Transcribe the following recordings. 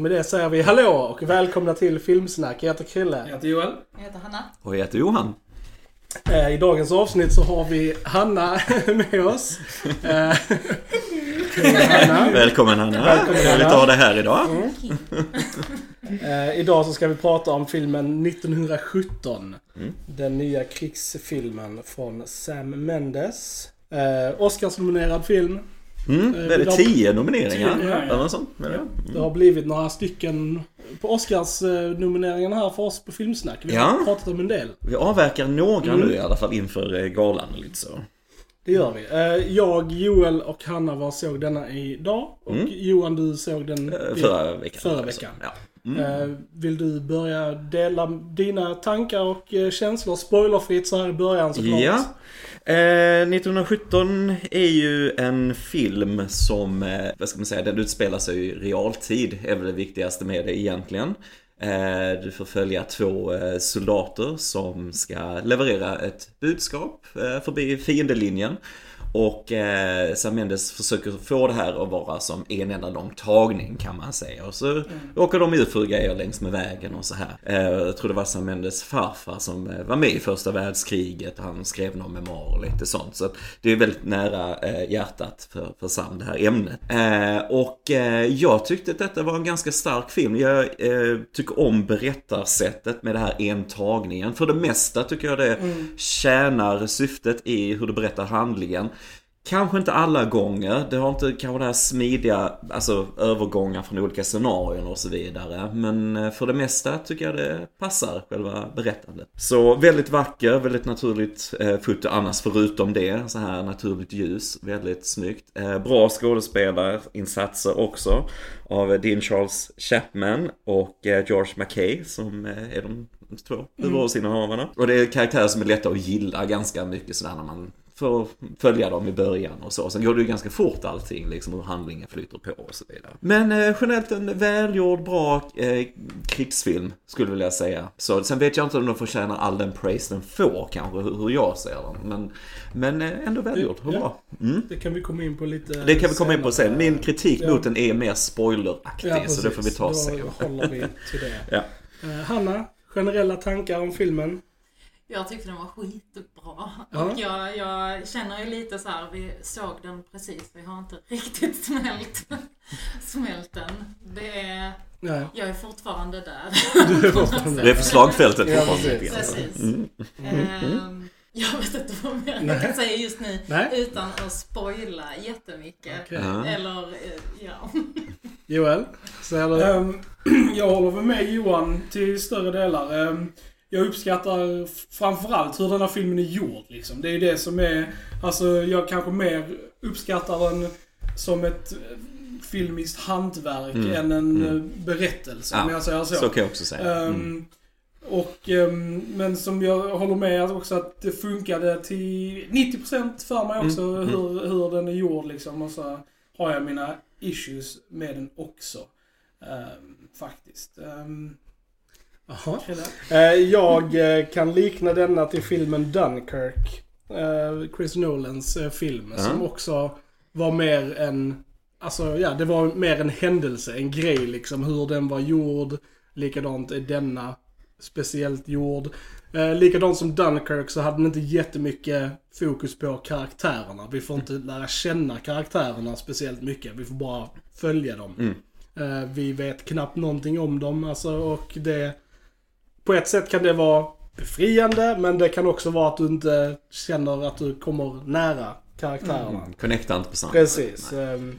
Och med det säger vi hallå och välkomna till Filmsnack. Jag heter Krille. Jag heter Joel. Jag heter Hanna. Och jag heter Johan. Eh, I dagens avsnitt så har vi Hanna med oss. Eh, Hanna. Välkommen Hanna. Välkommen, Trevligt att ha dig här idag. Eh, idag så ska vi prata om filmen 1917. Mm. Den nya krigsfilmen från Sam Mendes. Eh, Oscarsnominerad film. Mm, Eh, det är det har- tio nomineringar. Tio, ja, ja. Sånt. Ja. Det Mm. har blivit några stycken på Oscars-nomineringarna här för oss på Filmsnack. Vi har Ja. pratat om en del. Vi avverkar några Mm. nu i alla fall inför eh, galan lite så. Det gör vi. Eh, Jag, Joel och Hanna var såg denna idag. Och Mm. Johan, du såg den Eh, Förra veckan. Förra alltså. veckan. Ja. Mm. Eh, Vill du börja dela dina tankar och eh, känslor spoilerfritt så här i början såklart? Ja. Eh, 1917 är ju en film som, eh, vad ska man säga, den utspelar sig i realtid, är väl det viktigaste med det egentligen. Eh, du får följa två soldater som ska leverera ett budskap förbi fiendelinjen. Och eh, Sam Mendes försöker få det här att vara som en enda lång tagning kan man säga. Och så åker de ut för grejer längs med vägen och så här. Eh, jag tror det var Sam Mendes farfar som eh, var med i första världskriget. Han skrev någon memoar och lite sånt. Så det är väldigt nära eh, hjärtat för, för Sam det här ämnet. Eh, och eh, jag tyckte att detta var en ganska stark film. Jag eh, tycker om berättarsättet med det här entagningen. För det mesta tycker jag det tjänar syftet i hur du berättar handlingen. Kanske inte alla gånger, det har inte kanske det här smidiga, alltså övergångar från olika scenarion och så vidare. Men eh, för det mesta tycker jag det passar, själva berättandet. Så väldigt vacker, väldigt naturligt eh, foto annars förutom det. Så här naturligt ljus, väldigt snyggt. Eh, bra skådespelarinsatser också. Av Dean Charles Chapman och eh, George McKay som eh, är de två huvudrollsinnehavarna. Och det är karaktärer som är lätta att gilla ganska mycket sådär när man får följa dem i början och så. Sen går det ju ganska fort allting, liksom hur handlingen flyter på och så vidare. Men eh, generellt en välgjord, bra eh, krigsfilm, skulle jag vilja säga. Så, sen vet jag inte om den förtjänar all den praise den får kanske, hur, hur jag ser den. Men, men eh, ändå välgjord, hur Ja. bra. Mm. Det kan vi komma in på lite Det kan vi komma in på sen. Min kritik Ja. mot den är mer spoileraktig, Ja, så det får vi ta Då sen. håller vi till det. Ja. Eh, Hanna, generella tankar om filmen? Jag tyckte den var skitbra. Ja. Och jag, jag känner ju lite så här, vi såg den precis, vi har inte riktigt smält, smält den. Det är, Nej. jag är fortfarande där. Du är fortfarande Det är förslagfältet Ja, fortfarande precis. så. Precis. Mm. Ehm, jag vet inte vad mer Nej. jag kan säga just nu Nej. utan att spoila jättemycket. Ja. Eller, eh, ja. Joel, säger du? Ehm, jag håller väl med Johan till större delar. Ehm, jag uppskattar framförallt hur den här filmen är gjord. Liksom. Det är ju det som är... Alltså, jag kanske mer uppskattar den som ett eh, filmiskt hantverk Mm, än en mm. eh, berättelse, Ja, om jag säger så. Så kan jag också säga. Ehm, Mm. Och, ehm, men som jag håller med också att det funkade till 90% för mig också Mm, mm. Hur, hur den är gjord liksom. Och så har jag mina issues med den också. Ehm, faktiskt. Jaha. Eh, Jag eh, kan likna denna till filmen Dunkirk. eh, Chris Nolans film. Ja. Som också var mer en... Alltså ja, det var mer en händelse, en grej liksom. Hur den var gjord. Likadant är denna speciellt gjord. Eh, likadant som Dunkirk så hade den inte jättemycket fokus på karaktärerna. Vi får inte lära känna karaktärerna speciellt mycket. Vi får bara följa dem. Mm. Eh, vi vet knappt någonting om dem alltså och det... På ett sätt kan det vara befriande men det kan också vara att du inte känner att du kommer nära karaktärerna. Mm. Connecta inte på samma Precis. ehm,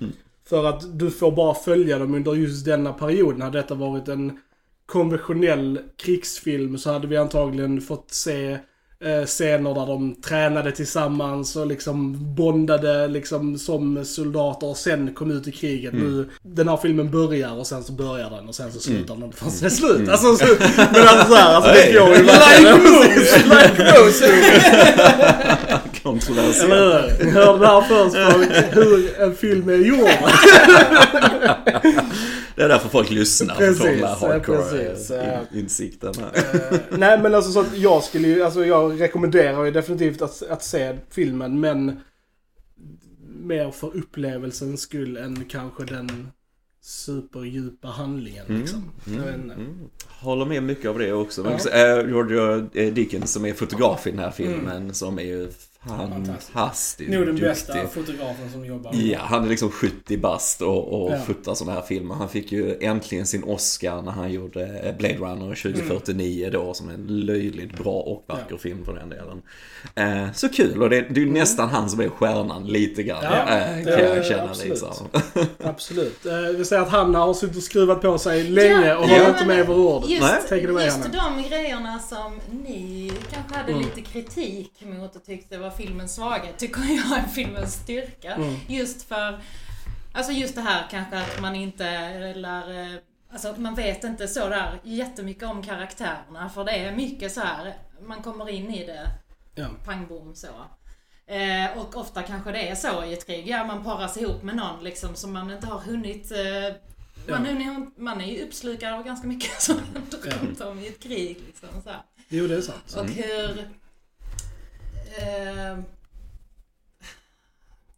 För att du får bara följa dem under just denna perioden. Hade detta varit en konventionell krigsfilm så hade vi antagligen fått se scener där de tränade tillsammans och liksom bondade liksom som soldater och sen kom ut i kriget. Nu, den här filmen börjar och sen så börjar den och sen så slutar den fast den är slut. Alltså, så, men alltså såhär, alltså det går ju verkligen. Life moves! Kontroversiellt. Eller hur? Hörde det här först hur en film är gjord. Det är därför folk lyssnar. Precis, för att kolla ja, hardcore precis, eh, ja. in- här. Eh, nej men alltså så att jag skulle ju, alltså jag rekommenderar ju definitivt att, att se filmen men mer för upplevelsens skull än kanske den superdjupa handlingen Mm, liksom. Inte. Mm. Håller med mycket av det också. Ja. Ja. Roger eh, Dickens som är fotograf i den här filmen som är ju fantastiskt Nog den duktig. bästa fotografen som jobbar. Ja, han är liksom 70 bast och, och Ja. fotar sådana här filmer. Han fick ju äntligen sin Oscar när han gjorde Blade Runner 2049 då, som är en löjligt bra och vacker Ja. film för den delen. Eh, så kul, och det, det är ju nästan han som är stjärnan lite grann, Ja, eh, det kan jag känna absolut. liksom. Absolut. Eh, vi säger att Hanna har suttit och skruvat på sig länge Ja, och ja, håller inte med över ordet. Just, Nej. Just de grejerna som ni kanske hade Mm. lite kritik mot och tyckte var filmens svaghet, tycker jag är filmens styrka. Mm. Just för, alltså just det här kanske att man inte lär, eh, alltså man vet inte så där jättemycket om karaktärerna, för det är mycket så här, man kommer in i det, Ja. pang bom så. Eh, och ofta kanske det är så i ett krig, ja man paras ihop med någon liksom som man inte har hunnit eh, man, hunnit, man är ju uppslukad av ganska mycket som händer Ja. runt om i ett krig. Liksom, så här. Jo, det är sant. Och hur... Eh,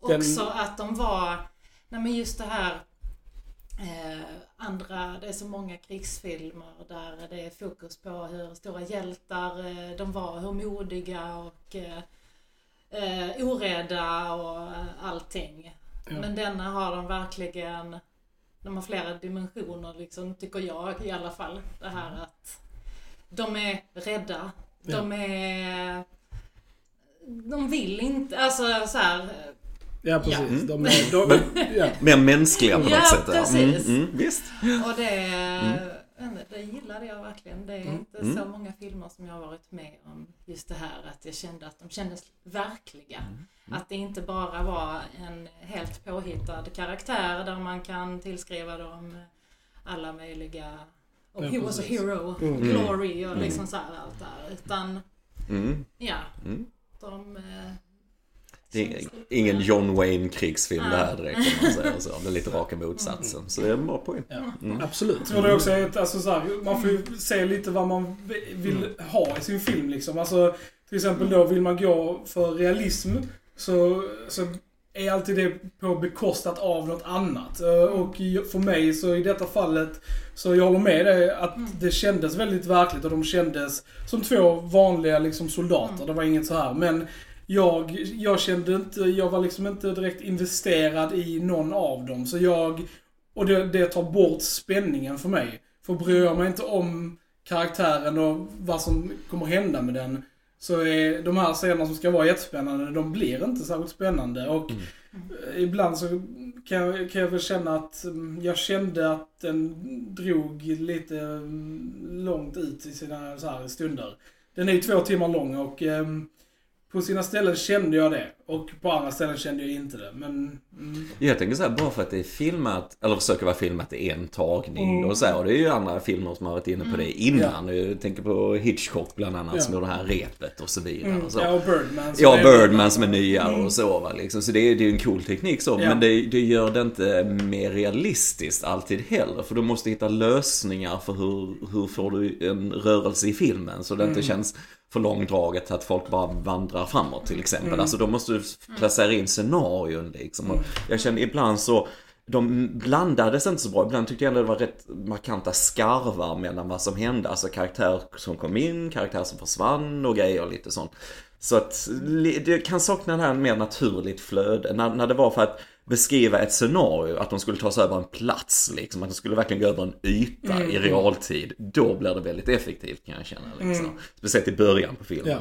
Den- också att de var... Nej men just det här... Eh, andra, det är så många krigsfilmer där det är fokus på hur stora hjältar eh, de var, hur modiga och eh, eh, orädda och eh, allting. Ja. Men denna har de verkligen, de har flera dimensioner liksom, tycker jag i alla fall. Det här att de är rädda, de är... De vill inte, alltså så här. Ja, precis. Ja. De, är- de, ja. Mer mänskliga på något Ja, sätt. ja. precis. Mm, mm, visst. Och det, mm. det gillade jag verkligen. Det är inte Mm. så många filmer som jag har varit med om just det här att jag kände att de kändes verkliga. Mm. Att det inte bara var en helt påhittad karaktär där man kan tillskriva dem alla möjliga och Ja, he was a hero, Mm. glory och liksom så här allt där. Utan, Mm. ja, Mm. de... eh, Det är ingen John Wayne krigsfilm det här direkt om man säger så. Det är lite raka motsatsen. Så det är en bra poäng. Ja. Mm. Absolut. Jag tror det också är ett, alltså så här, man får ju se lite vad man vill ha i sin film liksom. Alltså, till exempel då vill man gå för realism så, så är alltid det på bekostat av något annat. Eh, Och för mig så i detta fallet, så jag håller med dig att det kändes väldigt verkligt och de kändes som två vanliga liksom soldater. Det var inget så här. Men jag, jag kände inte, jag var liksom inte direkt investerad i någon av dem. Så jag, och det, det tar bort spänningen för mig. För bryr jag mig inte om karaktären och vad som kommer hända med den. Så är de här scenerna som ska vara jättespännande, de blir inte särskilt spännande. Och eh, ibland så kan jag, kan jag väl känna att mm, jag kände att den drog lite mm, långt ut i sina så här stunder. Den är ju två timmar lång och ehm, på sina ställen kände jag det. Och på andra ställen kände jag inte det. Men... Mm. Jag tänker så här, bara för att det är filmat, eller försöker vara filmat i en tagning Mm. och så här, och det är ju andra filmer som har varit inne på det innan. Jag tänker på Hitchcock bland annat Ja. som gjorde det här repet och så vidare. Mm. Och så. Ja, och Birdman. som Ja, är- Birdman som är nyare och så va, liksom. Så det är, det är ju en cool teknik så. Ja. Men det, det gör det inte mer realistiskt alltid heller. För du måste hitta lösningar för hur, hur får du en rörelse i filmen så det inte känns för långdraget att folk bara vandrar framåt till exempel. Alltså då måste du placera in scenarion liksom. Och jag kände ibland så de blandades inte så bra. Ibland tyckte jag ändå det var rätt markanta skarvar mellan vad som hände. Alltså karaktär som kom in, karaktär som försvann och grejer och lite sånt. Så att det kan sakna det här mer naturligt flöde. När, när det var för att beskriva ett scenario, att de skulle ta sig över en plats liksom. Att de skulle verkligen gå över en yta i realtid. Då blir det väldigt effektivt kan jag känna liksom. Speciellt i början på filmen. Ja.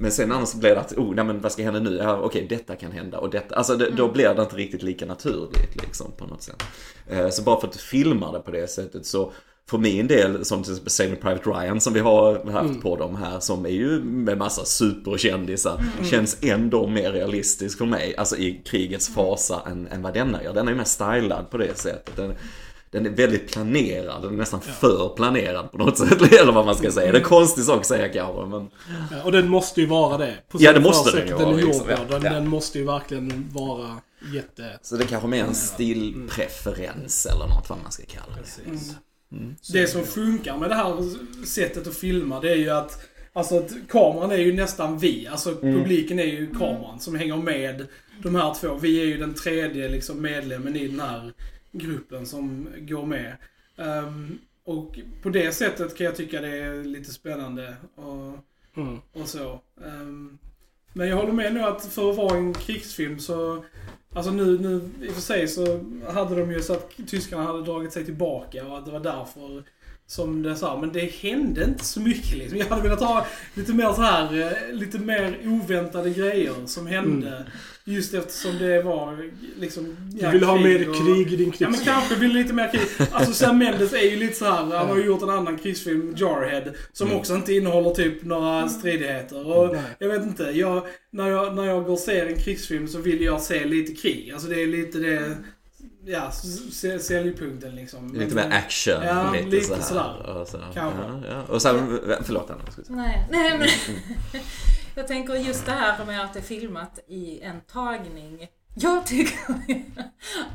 Men sen annars blir det att, oh, nej men vad ska hända nu? Ja, okej, detta kan hända och detta. Alltså det, då blir det inte riktigt lika naturligt liksom på något sätt. Eh, så bara för att du filmar det på det sättet så för min del, som till exempel Saving Private Ryan som vi har haft på dem här, som är ju med massa superkändisar, känns ändå mer realistisk för mig, alltså i krigets fasa än, än vad denna gör. Den är mer stylad på det sättet. Den, den är väldigt planerad, den är nästan för planerad på något sätt, eller vad man ska säga. Det är en konstig sak att säga kanske, men... Ja, och den måste ju vara det. På Ja, det måste den ju är vara, liksom. Ja, Den, ja. den måste ju verkligen vara jätte... Så det kanske mer är en stilpreferens eller något vad man ska kalla det. Det som funkar med det här sättet att filma, det är ju att Alltså att kameran är ju nästan vi. Alltså publiken är ju kameran som hänger med de här två. Vi är ju den tredje liksom medlemmen i den här gruppen som går med. Ehm, och på det sättet kan jag tycka det är lite spännande och, Mm. och så. Ehm, men jag håller med nu att för att vara en krigsfilm så Alltså nu, nu i och för sig så hade de ju så att tyskarna hade dragit sig tillbaka och att det var därför som det sa. Men det hände inte så mycket liksom. Jag hade velat ha lite mer så här, eh, lite mer oväntade grejer som hände. Mm. Just eftersom det var liksom... Mm. Du vill ha mer och- krig i din Ja men krigsfilm? kanske vill lite mer krig. Alltså Sam Mendes är ju lite så här. han har ju gjort en annan krigsfilm, Jarhead, som Mm. också inte innehåller typ några stridigheter. Och Nej. jag vet inte, jag, när, jag, när jag går och ser en krigsfilm så vill jag se lite krig. Alltså det är lite det, ja, säljpunkten liksom. Lite mer action, Ja, lite, lite så här. sådär. Och, så, Kanske. Ja, ja. och sen, förlåt Anna. Nej, nej men jag tänker just det här med att det är filmat i en tagning. Jag tycker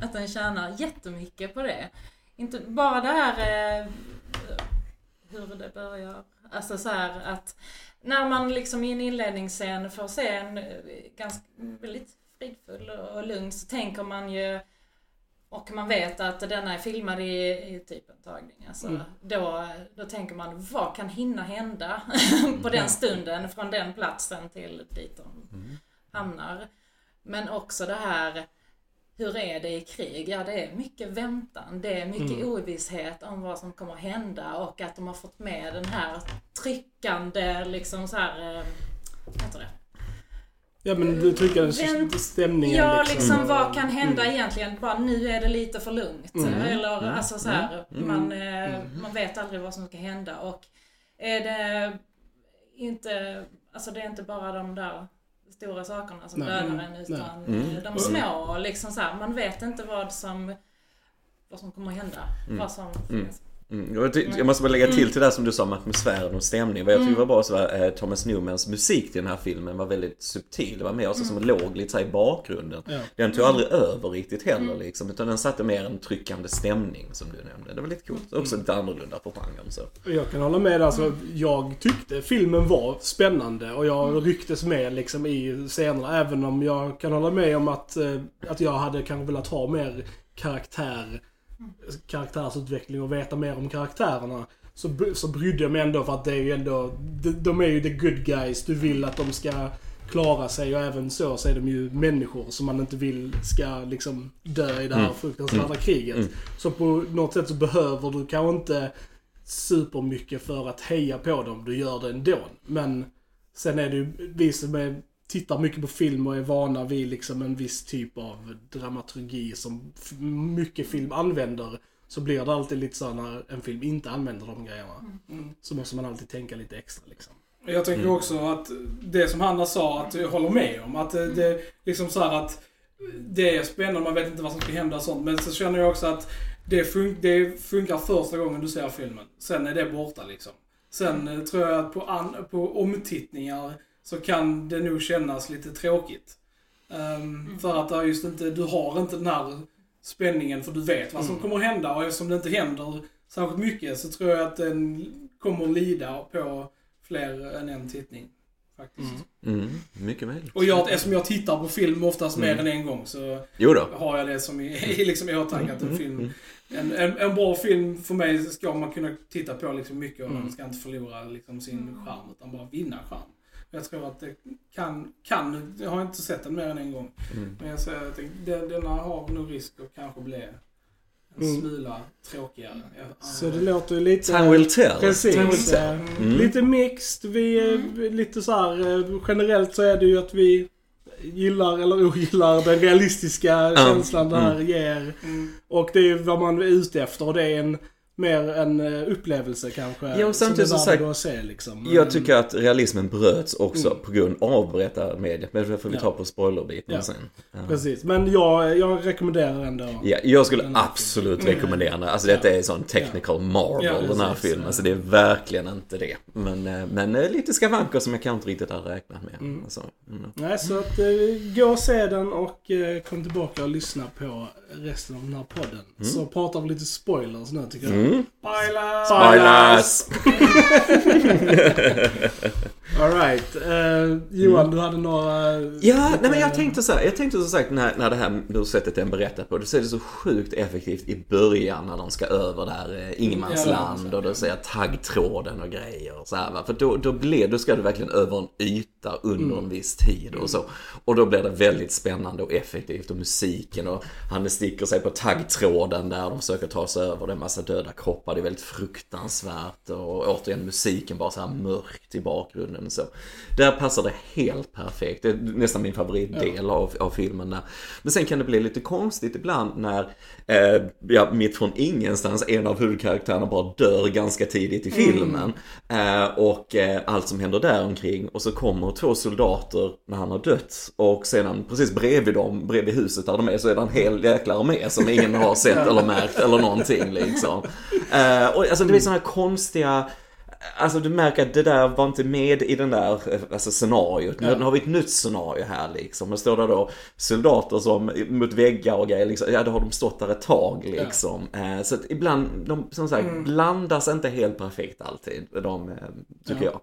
att den tjänar jättemycket på det. Inte bara det här eh, hur det börjar. Alltså så här att när man liksom i en inledningsscen får se en eh, ganska väldigt fridfull och lugn så tänker man ju och man vet att denna är filmad i, i typ en tagning. Alltså, Mm. då, då tänker man, vad kan hinna hända på den stunden från den platsen till dit de hamnar. Men också det här, hur är det i krig? Ja, det är mycket väntan. Det är mycket Mm. ovisshet om vad som kommer att hända och att de har fått med den här tryckande, liksom så här, eh, vad heter det? Ja men du tycker Vänt- stämningen Ja, liksom. liksom vad kan hända egentligen? Bara nu är det lite för lugnt. Mm. Eller Mm. alltså så här, Mm. man, eh, man vet aldrig vad som ska hända. Och är det inte, alltså det är inte bara de där stora sakerna som dödar Mm. en utan Mm. de små. Liksom så här, man vet inte vad som, vad som kommer att hända. Mm. Vad som Mm. finns. Mm. Jag, ty- jag måste bara lägga till till det som du sa om atmosfären och stämning. Vad jag tycker var bra så var eh, Thomas Newmans musik till den här filmen var väldigt subtil. Det var mer så som låg lite så i bakgrunden. Ja. Den tog aldrig över riktigt heller liksom. Utan den satte mer en tryckande stämning som du nämnde. Det var lite coolt. Också lite annorlunda på genren så. Jag kan hålla med. Alltså, jag tyckte filmen var spännande och jag rycktes med liksom i scenerna. Även om jag kan hålla med om att, eh, att jag hade kanske velat ha mer karaktär, karaktärsutveckling och veta mer om karaktärerna. Så, så brydde jag mig ändå för att det är ju ändå, de, de är ju the good guys. Du vill att de ska klara sig och även så, så är de ju människor som man inte vill ska liksom dö i det här Mm. fruktansvärda kriget. Mm. Så på något sätt så behöver du kanske inte supermycket för att heja på dem. Du gör det ändå. Men sen är det ju vi som är, tittar mycket på film och är vana vid liksom en viss typ av dramaturgi som mycket film använder. Så blir det alltid lite så när en film inte använder de grejerna. Mm. Så måste man alltid tänka lite extra liksom. Jag tänker Mm. också att det som Hanna sa, att jag håller med om. Att det, det liksom så här att det är spännande, man vet inte vad som ska hända och sånt. Men så känner jag också att det, fun- det funkar första gången du ser filmen. Sen är det borta liksom. Sen eh, tror jag att på, an- på omtittningar så kan det nog kännas lite tråkigt. Ehm, För att det just inte, du har inte den här spänningen för du vet vad som Mm. kommer att hända och eftersom det inte händer särskilt mycket så tror jag att den kommer lida på fler än en tittning. Faktiskt. Mm. Mm. Mycket möjligt. Och jag, eftersom jag tittar på film oftast mer Mm. än en gång så Jo då. har jag det som i, liksom i åtanke att en Mm, film mm. en, en, en bra film för mig ska man kunna titta på liksom mycket och Mm. den ska inte förlora liksom sin charm utan bara vinna charm. Jag tror att det kan, kan, jag har inte sett den mer än en gång. Mm. Men jag säger att den, denna har nog risk att kanske bli en Mm. smula tråkigare. Så det låter ju lite... Time will tell. Precis. Time will tell. Mm. Lite mixed. Vi är lite så här, eh, generellt så är det ju att vi gillar eller ogillar den realistiska känslan det här ger. Mm. Och det är ju vad man är ute efter och det är en mer en eh, upplevelse kanske. Ja, och samtidigt som så sagt- att se liksom. Jag tycker att realismen bröts också Mm. på grund av berättarmediet. Men det får vi Ja. ta på spoilerbiten Ja. sen. Ja. Precis, men jag, jag rekommenderar ändå. Ja, jag skulle absolut filmen. rekommendera den. Alltså detta är sån technical marvel Ja, den här precis. filmen. Alltså det är verkligen inte det. Men, eh, men eh, lite skavanker som jag kanske inte riktigt hade räknat med. Mm. Alltså, mm. Nej, så att gå och se den och kom tillbaka och lyssna på resten av den här podden. Så pratar vi lite spoilers nu tycker jag. Mm. Spoiler! Spoilers! Alright. Uh, Johan, du hade några... Ja, nej men jag tänkte så här, jag tänkte som sagt när, när det här du sättet den berättar på, det är det så sjukt effektivt i början när de ska över där eh, ingenmansland och då säger taggtråden och grejer och så här, va? För då, då blir, då ska du verkligen över en yta under en viss tid och så. Och då blir det väldigt spännande och effektivt och musiken och han sticker sig på taggtråden där de försöker ta sig över, det är en massa döda kroppar, det är väldigt fruktansvärt och återigen musiken bara så här mörkt i bakgrunden så. Där passar det helt perfekt. Det är nästan min favoritdel av, av filmen där. Men sen kan det bli lite konstigt ibland när, eh, ja, mitt från ingenstans, en av huvudkaraktärerna bara dör ganska tidigt i filmen. Eh, och eh, allt som händer där omkring och så kommer två soldater när han har dött och sedan precis bredvid dem, bredvid huset där de är, så är det en hel jäkla armé som ingen har sett eller märkt eller någonting liksom. Eh, och alltså det blir sådana här konstiga Alltså du märker att det där var inte med i den där alltså, scenariot. Nu har vi ett nytt scenario här liksom. Det står där då soldater som mot väggar och grejer liksom. Ja, då har de stått där ett tag liksom. Ja. Så att ibland, de som sagt, mm. blandas inte helt perfekt alltid. De, tycker ja. jag.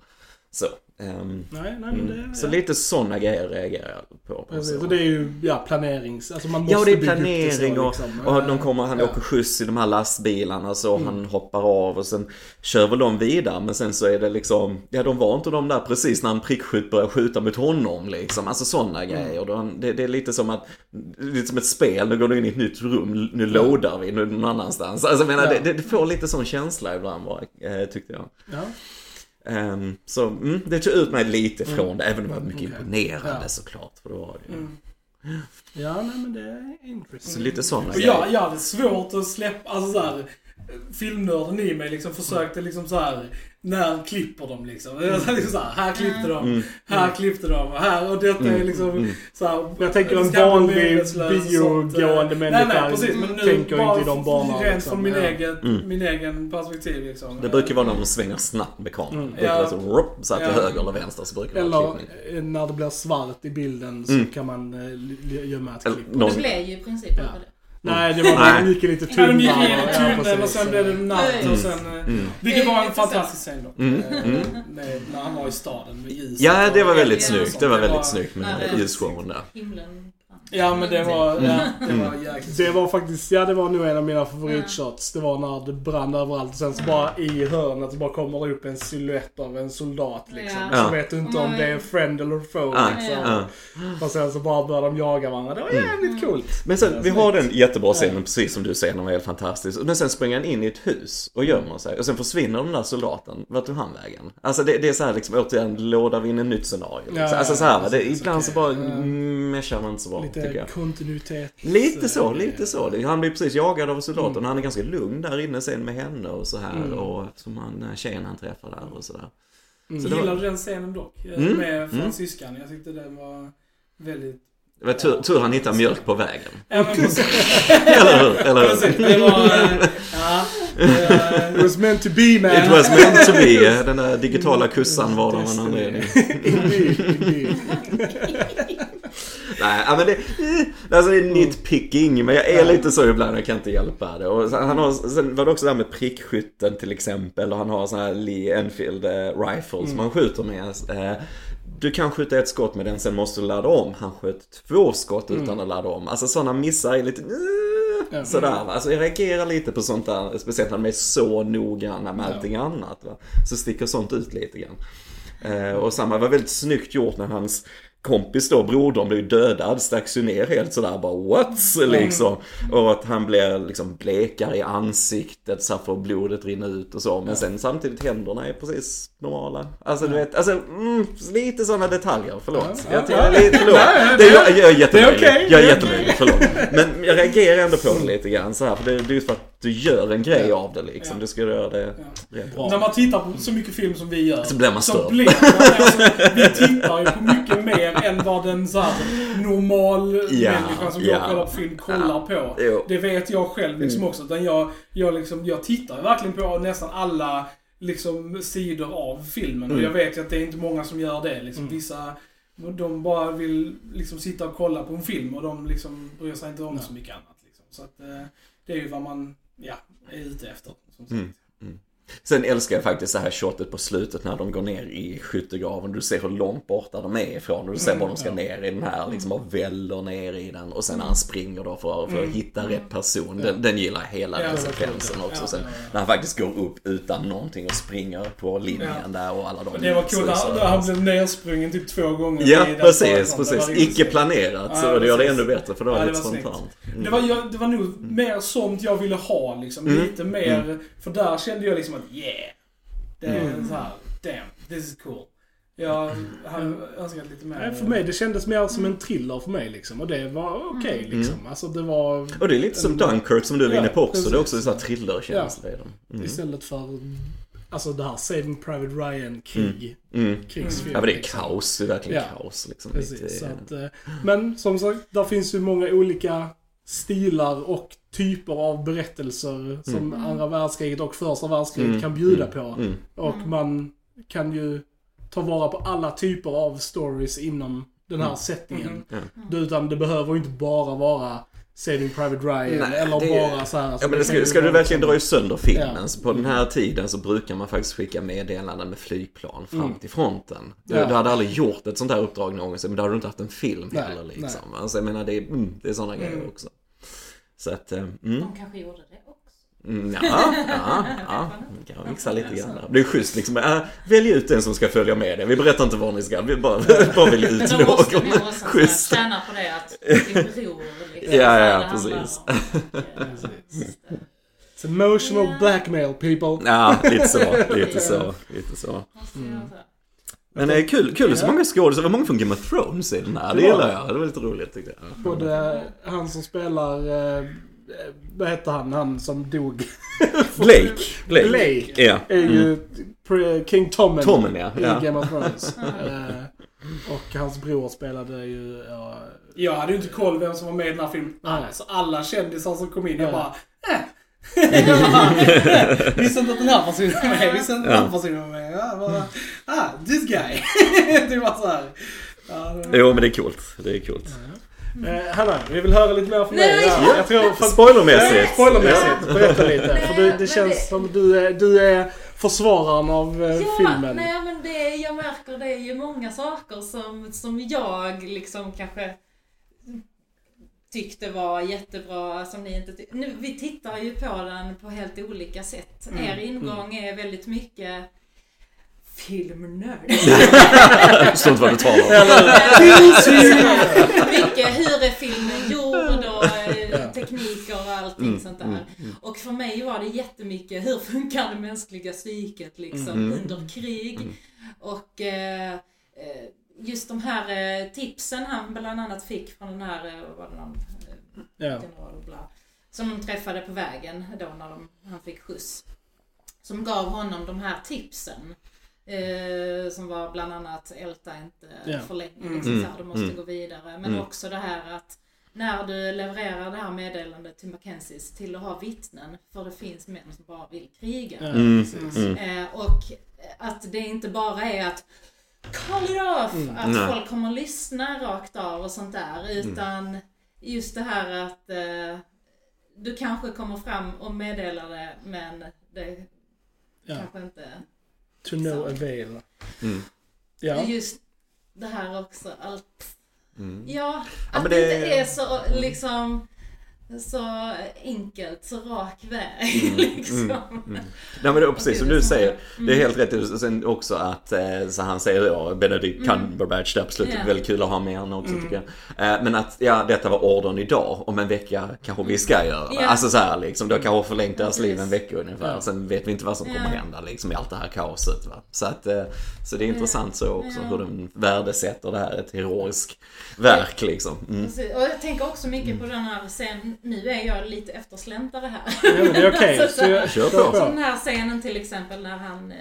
Så. Um, nej, nej, men det, mm. Så lite sådana grejer reagerar jag på. Precis, och det är ju ja, planerings... Alltså man måste ja, det är planering och, liksom. och de kommer, han ja. åker skjuts i de här lastbilarna så mm. han hoppar av och sen kör väl de vidare men sen så är det liksom, ja de var inte de där precis när en prickskytt börjar skjuta mot honom liksom. Alltså sådana mm. grejer. Det, det, är lite som att, lite som ett spel, nu går du in i ett nytt rum, nu loadar vi, nu någon annanstans. Alltså jag menar, ja. det, det, får lite sån känsla ibland bara, eh, tyckte jag. Ja. Um, så mm, det tog ut mig lite från mm. det, även om det var mycket okay. imponerande ja. såklart. För det var det. Mm. Ja, nej men det är intressant. Så lite sådana grejer. Jag, jag hade svårt att släppa, alltså såhär, filmnörden i mig liksom försökte liksom så här när klipper de liksom? liksom så här, här klippte de, mm. här mm. klippte de, här och detta är mm. liksom mm. så här, Jag tänker en vanlig biogående människa nej, nej, precis, men nu tänker inte i de banorna. Rent liksom. från min, ja. egen, mm. min egen perspektiv liksom. Det brukar vara när de svänger snabbt med kameran. Mm. Ja. Så, rup, så att till ja. höger eller vänster så brukar det vara. Eller när det blir svart i bilden så mm. kan man äh, gömma ett klipp. Det blir ju i princip ja. Nej, det var bara, gick lite tunnare. Ja, de gick in i tunneln och sen blev det natt och sen... Mm. Eh, mm. Vilket var en fantastisk scen då. Mm. Eh, mm. Med, när han var i staden med ljuset. Ja, det var väldigt snyggt. Det var väldigt snyggt med ljusshowen där. Himlen Ja men det var, ja, det var mm. jäkligt Det var faktiskt, ja det var nog en av mina favoritshots. Det var när det brann överallt och sen så bara i hörnet så bara kommer det upp en siluett av en soldat liksom. Ja. Så vet du inte om det är friend eller foe ja. liksom. Ja. Och sen så bara börjar de jaga varandra. Det var mm. jävligt mm. coolt. Men sen, vi har den jättebra scenen precis som du säger, den var helt fantastisk. Men sen springer han in i ett hus och gömmer sig. Och sen försvinner den där soldaten. Vart tog han vägen? Alltså det, det är så här liksom återigen, låda vi in ett nytt scenario. Liksom. alltså så här, det, ibland så bara meshar man inte så bra. Lite tycker jag. kontinuitet. Lite så, lite så. Han blir precis jagad av soldaten mm. han är ganska lugn där inne sen med henne och så här. Mm. Och som han, tjejen han träffar där och sådär. Mm. Så Gillade var... den scenen dock. Eh, mm. Med mm. fransyskan. Jag tyckte den var väldigt det var tur, tur han hittade mjölk på vägen. Ja, men Eller hur? Eller hur? Det var... Ja, It was meant to be man. It was meant to be. Den där digitala kussan var det av en anledning. Nej, men det, alltså det är nitpicking, men jag är lite så ibland, jag kan inte hjälpa det. Och han har, sen var det också det här med prickskytten till exempel, och han har sådana här Lee Enfield eh, rifles mm. man skjuter med. Eh, du kan skjuta ett skott med den, sen måste du ladda om. Han sköt två skott utan mm. att ladda om. Alltså sådana missar är lite... Mm. Sådär, alltså jag reagerar lite på sånt där, speciellt när de är så noggranna med allting annat. Va? Så sticker sånt ut lite grann. Eh, och samma var väldigt snyggt gjort när hans kompis då, brodern, blev dödad, stacks ju ner helt sådär bara what? Liksom. Och att han blir liksom blekare i ansiktet så får blodet rinna ut och så. Men sen samtidigt händerna är precis normala. Alltså du vet, alltså mm, lite sådana detaljer, förlåt. Jag, jag, lite, förlåt. Det är, jag, är jättelöjlig. Jag är jättelöjlig, förlåt. Men jag reagerar ändå på det lite grann så här, för det, det är just för att du gör en grej av det liksom. Du ska göra det rätt bra. När man tittar på så mycket film som vi gör. Så blir man störd. Blir man, alltså, vi tittar ju på mycket mer än vad en så här normal ja, människa som ja, kollar på film kollar ja, på. Jo. Det vet jag själv liksom mm. också. Utan jag, jag, liksom, jag tittar verkligen på nästan alla liksom, sidor av filmen. Mm. Och jag vet ju att det är inte många som gör det. Liksom, mm. Vissa de bara vill liksom sitta och kolla på en film och de liksom bryr sig inte om så mycket annat. Liksom. Så att, eh, det är ju vad man ja, är ute efter. Som sagt. Mm. Mm. Sen älskar jag faktiskt det här shotet på slutet när de går ner i skyttegraven. Du ser hur långt borta de är ifrån och du ser var de ska ner i den här liksom och väller ner i den. Och sen när han springer då för, för att hitta rätt person. Den, den gillar hela den sekvensen också. Sen när han faktiskt går upp utan någonting och springer på linjen där och alla de... Det var så- när han blev nersprungen typ två gånger. Ja, precis, precis. Icke planerat, så det gör det ännu bättre för det var lite spontant. Mm. Det var, jag, det var nog mer sånt jag ville ha liksom. Mm. Lite mer, för där kände jag liksom att yeah. Det är Mm. så här, damn, this is cool. Jag hade önskat lite mer. För mig, det kändes mer som en thriller för mig liksom. Och det var okej liksom. Alltså det var... Och det är lite som Dunkirk som du var Ja, inne på också. precis. Det är också så här thrillerkänsla i den. Mm. Istället för... Alltså det här Saving Private Ryan, krig, Mm. krigsfilm. Ja men det är liksom. kaos, det är verkligen Ja, kaos liksom. Precis. Lite, Så att, eh, men som sagt, där finns ju många olika stilar och typer av berättelser som andra världskriget och första världskriget Mm, kan bjuda mm, på. mm. Och man kan ju ta vara på alla typer av stories inom den här Mm. settingen. Utan det behöver ju inte bara vara Saving Private Ryan Nej, eller det- bara så här. Ja men det ska, ska du verkligen dra sönder filmen, Ja. så på den här tiden så brukar man faktiskt skicka meddelanden med flygplan fram Mm. till fronten. Du, Ja. du hade aldrig gjort ett sånt här uppdrag någonsin, men då hade du inte haft en film Nej, heller liksom. Alltså jag menar det är, mm, det är sådana grejer också. Så att, eh, mm. De kanske gjorde det också. Mm, ja, ja, ja. Vi kan mixa lite grann. Det är schysst liksom. Äh, välj ut den som ska följa med dig. Vi berättar inte vad ni ska, vi bara, bara välj ut Men de måste någon. också Schysst. tjäna på det att din bror liksom. Ja, ja, det handlar precis. det. It's emotional Ja. blackmail people. Ja, lite så, lite så, lite så. Så. Men det är kul, kul så Ja. många skådisar, det var många från Game of Thrones i den här. Det gillar det. jag, det var lite roligt tyckte jag. Både han som spelar, eh, vad heter han, han som dog? Blake. Blake. Blake. Ja. Är ju pre- King Tommen, Tommen, ja. i ja. Game of Thrones. Eh, och hans bror spelade ju, ja, Jag hade ju inte koll vem som var med i den här filmen. Nej. Alltså alla kändisar som kom in, jag Ja. bara eh. Visste inte att den här personen var med, visste inte att den här personen var med. Bara, ah, this guy. det var så här. Ja, det- Jo men det är coolt, det är coolt. Eh, Hanna, vi vill höra lite mer från Nej, dig. Ja, jag tror, för, Spoilermässigt. Spoilermässigt, berätta lite. Nej, för det, det känns det- som du är, du är försvararen av eh, Ja, filmen. nej men det, jag märker det är ju många saker som, som jag liksom kanske tyckte var jättebra som ni inte ty- nu Vi tittar ju på den på helt olika sätt. Mm, Er ingång är väldigt mycket filmnörd. Förstår inte vad du talar om. mycket hur är filmen gjord och eh, tekniker och allting Mm, sånt där. mm, Och för mig var det jättemycket hur funkar det mänskliga psyket liksom Mm. under krig. Mm. Och eh, eh, just de här eh, tipsen han bland annat fick från den här, eh, vad var det någon, Ja. general bla, som de träffade på vägen då när de, han fick skjuts. Som gav honom de här tipsen. Eh, som var bland annat älta inte Ja. för länge, Mm. liksom, så här, du måste Mm. gå vidare. Men Mm. också det här att när du levererar det här meddelandet till Mackenzies till att ha vittnen, för det finns män som bara vill kriga. Mm, mm. Eh, och att det inte bara är att call it off, Mm. att Nej. folk kommer att lyssna rakt av och sånt där. Utan just det här att eh, du kanske kommer fram och meddelar det men det Ja. kanske inte... To no avail. Mm. Ja. Just det här också, allt... Mm. Ja, Ja, att men det det- inte är så liksom så enkelt, så rak väg Mm, liksom. mm, mm. Nej men det är precis som du säger. Det är Mm. helt rätt. Sen också att, eh, så han säger ja, Benedict Cumberbatch där på slutet. Ja. Väldigt kul att ha med honom också tycker jag. Eh, Men att, ja detta var ordern idag. Om en vecka kanske vi ska göra. Ja. Alltså så här liksom. Har kanske förlängt deras liv en vecka ungefär. Sen vet vi inte vad som kommer Ja. hända liksom i allt det här kaoset. Va? Så att, eh, så det är intressant så också hur de värdesätter det här. Ett heroiskt verk liksom. Mm. Och jag tänker också mycket på den här scenen, nu är jag lite eftersläntare här. Ja, men det är okej. Alltså, Så jag- Kör på. Som den här scenen till exempel när han eh,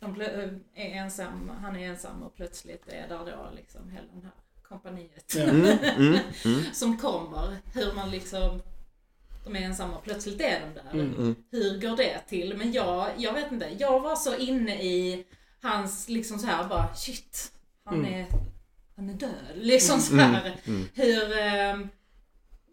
de plö- är ensam, han är ensam och plötsligt är där då liksom hela den här kompaniet. Mm, mm, mm, som kommer. Hur man liksom, de är ensamma och plötsligt är de där. Mm. mm. Hur går det till? Men jag, jag vet inte, jag var så inne i hans liksom så här bara shit, han Mm. är, han är död. Liksom så här. mm. Hur, ehm,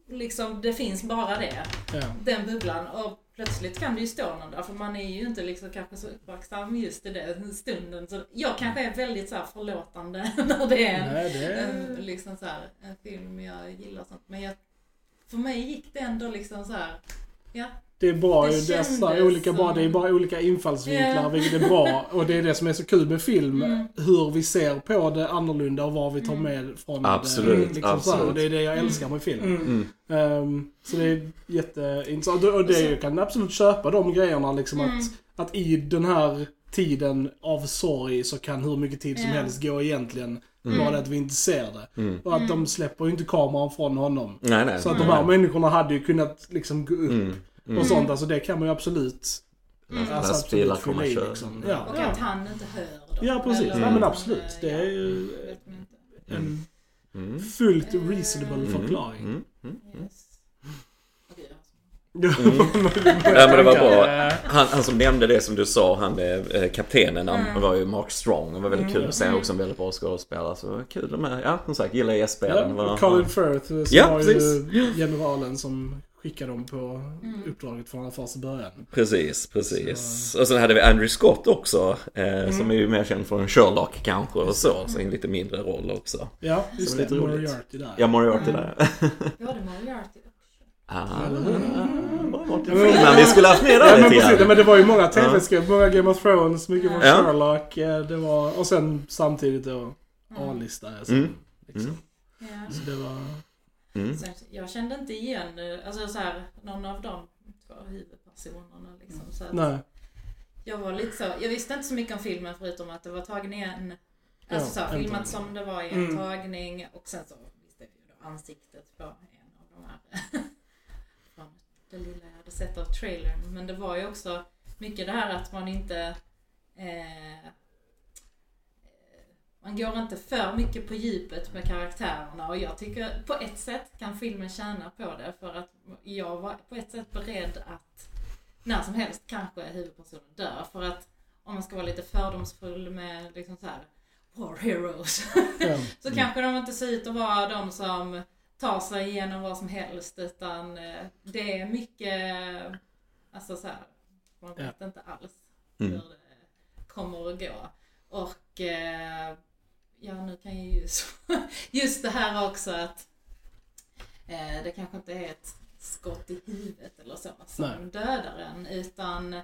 liksom det finns bara det Ja. den bubblan. Och plötsligt kan det ju stå någon där för man är ju inte liksom kanske så uppmärksam just i den stunden. Så jag kanske är väldigt så här förlåtande när det är en, Nej, det är... en, liksom så här, en film jag gillar sånt. Men jag, för mig gick det ändå liksom så här. ja, Det är bra Det ju. Det är så här kändes olika bra. Det är som- bara olika infallsvinklar, Ja. vilket är bra. Och det är det som är så kul med film. Mm. Hur vi ser på det annorlunda och vad vi tar Mm. med från Absolut, det. Liksom Så här. absolut. Och det är det jag älskar med film. Mm. Mm. Ehm, så det är jätteintressant. Och det jag kan absolut köpa de grejerna liksom Mm. att, att i den här tiden av sorg så kan hur mycket tid som Ja. helst gå egentligen. Mm. Bara det att vi inte ser det. Mm. Och att Mm. de släpper ju inte kameran från honom. Nej, nej. Så att Mm. de här människorna hade ju kunnat liksom gå upp Mm. Mm. och sånt. Alltså det kan man ju absolut Mm. alltså, absolut kommer fylla i köra. liksom. Ja. Ja, och att han inte hör dem. ja precis. Eller Ja men absolut. Det är ju en Mm. fullt Mm. reasonable Mm. förklaring. Mm. Mm. Yes. Alltså. Ja, men det var bra. Han, han som nämnde det som du sa, han eh, kaptenen, han Mm. var ju Mark Strong. Det var väldigt kul att se Mm. också en väldigt bra skådespelare. Så kul de är. Ja, som sagt, gillar gästspelen. Det Ja, Colin Firth som Ja, var precis. ju generalen som skickade dem på Mm. uppdraget från första början. Precis, precis. Och sen hade vi Andrew Scott också. Eh, Som är ju mer känd från Sherlock kanske och så. Så i en lite mindre roll också. Ja, just Så det. lite roligt. Moriarty där. Ja, Moriarty Mm. där. Både Moriarty och Ah, Mm. Freeman. Vi skulle haft med Ja där men precis, men det var ju många tv-serier, många Game of Thrones, mycket från Ja. Sherlock. eh, Det var, och sen samtidigt då Mm. A-lista. Mm. Liksom. Mm. Ja. Så det var... Mm. Sen, jag kände inte igen eh, alltså så här, någon av de två huvudpersonerna. Liksom, så Nej. Jag var lite så, jag visste inte så mycket om filmen förutom att det var tagen i en, alltså Ja, så en filmat tagning. som det var i en Mm. tagning och sen så visste vi ju då ansiktet på en av de här från det lilla jag hade sett av trailern. Men det var ju också mycket det här att man inte eh, man går inte för mycket på djupet med karaktärerna och jag tycker på ett sätt kan filmen tjäna på det för att jag var på ett sätt beredd att när som helst kanske huvudpersonen dör för att om man ska vara lite fördomsfull med liksom så här war heroes Ja. så kanske de inte ser ut att vara de som tar sig igenom vad som helst utan eh, det är mycket, alltså så här, man Ja. vet inte alls Mm. hur det kommer att gå. Och eh, ja, nu kan jag ju just det här också att eh, det kanske inte är ett skott i huvudet eller så som Nej. dödar en utan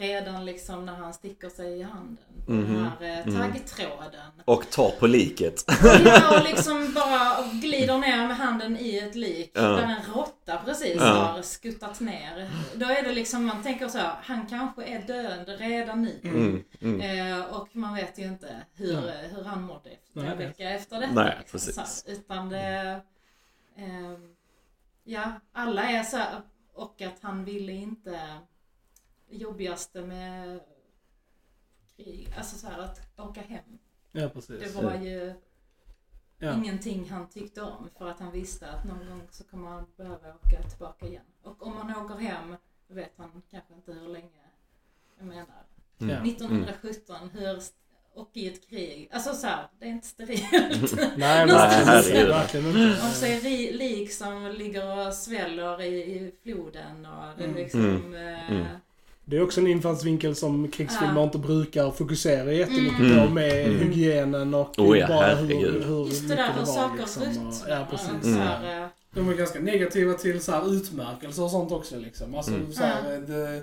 redan liksom när han sticker sig i handen på Mhm. den här eh, Mm. taggtråden. Och tar på liket. Ja, och liksom bara glider ner med handen i ett lik Ja. där en råtta precis Ja. har skuttat ner. Då är det liksom, man tänker så här, han kanske är död redan nu. Mm. Mm. Eh, och man vet ju inte hur, Nej. hur han mådde en det- vecka efter detta. Nej, liksom, precis. så här. Utan det... ehm, ja, alla är så här, och att han ville inte jobbigaste med krig, alltså så här att åka hem. ja, precis. Det var ju Ja. ingenting han tyckte om för att han visste att någon gång så kommer han behöva åka tillbaka igen. Och om han åker hem, vet han kanske inte hur länge. Jag menar, Mm. Ja. 1917, hur, st- och i ett krig. Alltså så här, det är inte sterilt. Nej, Nej, herregud. Verkligen inte. Och så är ri- lik som ligger och sväller i, i floden och det är Mm. liksom... eh, Mm. Det är också en infallsvinkel som krigsfilmer Ja. inte brukar fokusera jättemycket Mm. på med Mm. hygienen och Oh ja, bara hur, herregud. hur Just det där hur var, saker liksom, och- ruttnar. Ja, precis. och Så här, eh, De är ganska negativa till så här utmärkelser och sånt också liksom. Alltså Mm. så här, det, eh,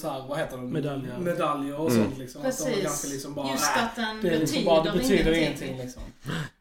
så här, vad heter det? Medaljer. Medaljer och Mm. sånt liksom. Att de Precis. ganska liksom bara, Just att den det liksom betyder, bara, det betyder ingenting. ingenting liksom.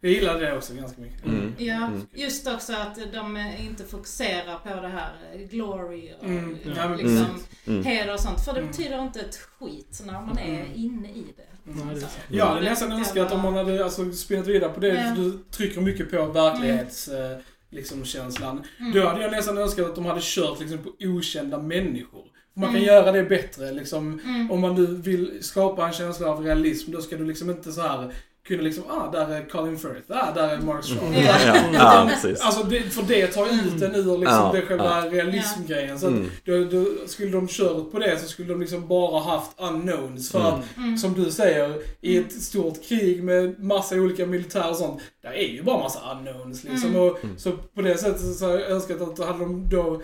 Jag gillar det också ganska mycket. Mm. Ja, Mm. just också att de inte fokuserar på det här eh, glory och Mm, eh, ja, liksom Mm. heder och sånt. För det Mm. betyder inte ett skit när man är Mm. inne i det. Nej, det. Jag hade nästan önskat jag om man hade alltså, spinnat vidare på det. Ja. Du trycker mycket på verklighets... eh, Liksom känslan. Mm. Då hade jag nästan önskat att de hade kört liksom, på okända människor. Man kan Mm. göra det bättre liksom. Mm. Om man nu vill skapa en känsla av realism, då ska du liksom inte så här kunna liksom, ah, där är Colin Firth, ah, där är Mark Strong. Ja. Ja, ja, precis. Alltså, det, för det tar ut den ur liksom, Ja, det själva realismgrejen. Så att, Mm. då, då, skulle de kört på det så skulle de liksom bara haft unknowns. För Mm. att, Mm. som du säger, i ett stort krig med massa olika militär och sånt, där är ju bara massa unknowns liksom. Mm. Och, Mm. Så på det sättet så har jag önskat att hade de då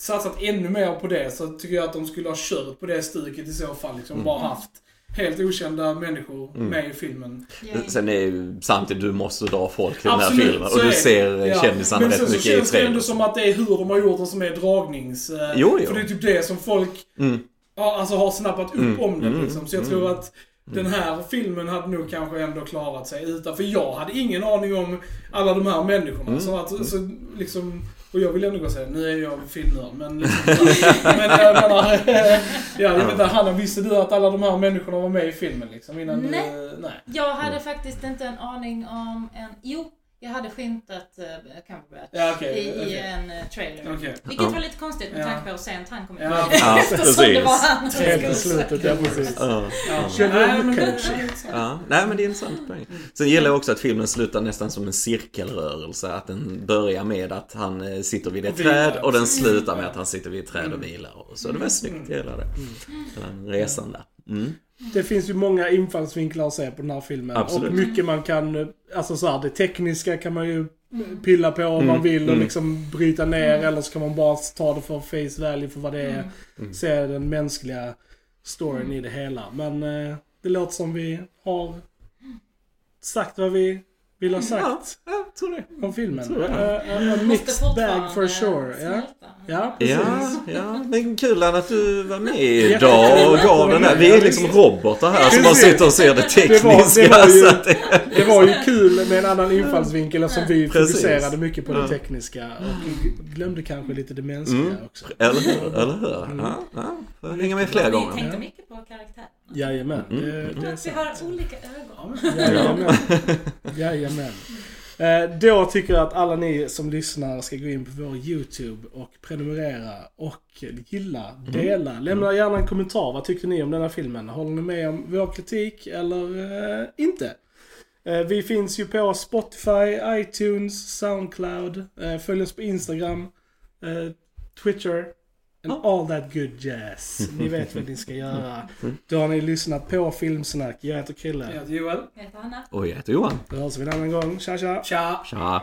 satsat ännu mer på det så tycker jag att de skulle ha kört på det stuket i så fall. Liksom Mm. bara haft helt okända människor Mm. med i filmen. Yay. Sen är ju samtidigt, du måste dra folk till Absolut, den här filmen. så Och du det. ser Ja. kändisarna Men rätt sen så mycket i känns det ändå trailern. som att det är hur de har gjort det som är dragnings... eh, Jo, jo. För det är typ det som folk Mm. ja, alltså har snappat upp Mm, om det mm, liksom. Så jag mm. tror att den här filmen hade nog kanske ändå klarat sig utan. För jag hade ingen aning om alla de här människorna. Mm. Så att, så liksom, och jag vill ändå gå och säga, nu är jag filmnörd, men liksom, Men jag menar, ja, jag vet inte, Hanna, visste du att alla de här människorna var med i filmen liksom? Innan Nej. Du, nej. Jag hade faktiskt inte en aning om en... Jo, jag hade skymtat uh, Cumberbatch Ja, okej. i, i okej. en uh, trailer. Okej. Vilket Ja. var lite konstigt med Ja. tanke på hur sent han kom in. Ja, Ja, Eftersom det var precis. han som i skulle slutet, ja precis. Ja. Ja. Nej, men det- är sant. Ja, nej men det är en intressant poäng. Sen gillar jag också att filmen slutar nästan som en cirkelrörelse. Att den börjar med att han eh, sitter vid ett träd och den Mm. slutar med att han sitter vid ett träd och vilar. Och Så det var snyggt, jag gillar det. Den resan där. Mm. Det finns ju många infallsvinklar att se på den här filmen. Absolut. Och mycket man kan, alltså så här, det tekniska kan man ju pilla på om Mm, man vill och mm. liksom bryta ner eller så kan man bara ta det för face value för vad det är. Mm. Se den mänskliga storyn i det hela. Men eh, det låter som vi har sagt vad vi vill ha sagt Ja, jag tror det. om filmen. tror jag. Eh, en Måste mixed bag for sure. Ja, ja precis. Ja, ja, men kul att du var med idag och gav den här. Vi är liksom robotar här som bara sitter och ser det Det var- det tekniska. var ju- det, Det var ju kul med en annan infallsvinkel eftersom vi Precis. fokuserade mycket på det tekniska och glömde kanske lite det mänskliga Mm. också. eller hur? Eller hur? Ja, ja. Får hänga med fler Vi gånger. tänkte Ja. mycket på karaktären. Jajamän, Mm. det, det är Att vi sant. har olika ögon. Jajamän. Jajamän. Eh, Då tycker jag att alla ni som lyssnar ska gå in på vår YouTube och prenumerera och gilla, dela. Lämna gärna en kommentar. Vad tyckte ni om den här filmen? Håller ni med om vår kritik eller eh, inte? Eh, vi finns ju på Spotify, iTunes, Soundcloud. Eh, följ oss på Instagram, eh, Twitter. And all that good jazz. Ni vet vad ni ska göra. Då har ni lyssnat på Filmsnack. Jag heter Krille. Jag heter Joel. Jag heter Hanna. Och jag heter Johan. Då hörs vi en annan gång. Tja tja! Tja! Tja.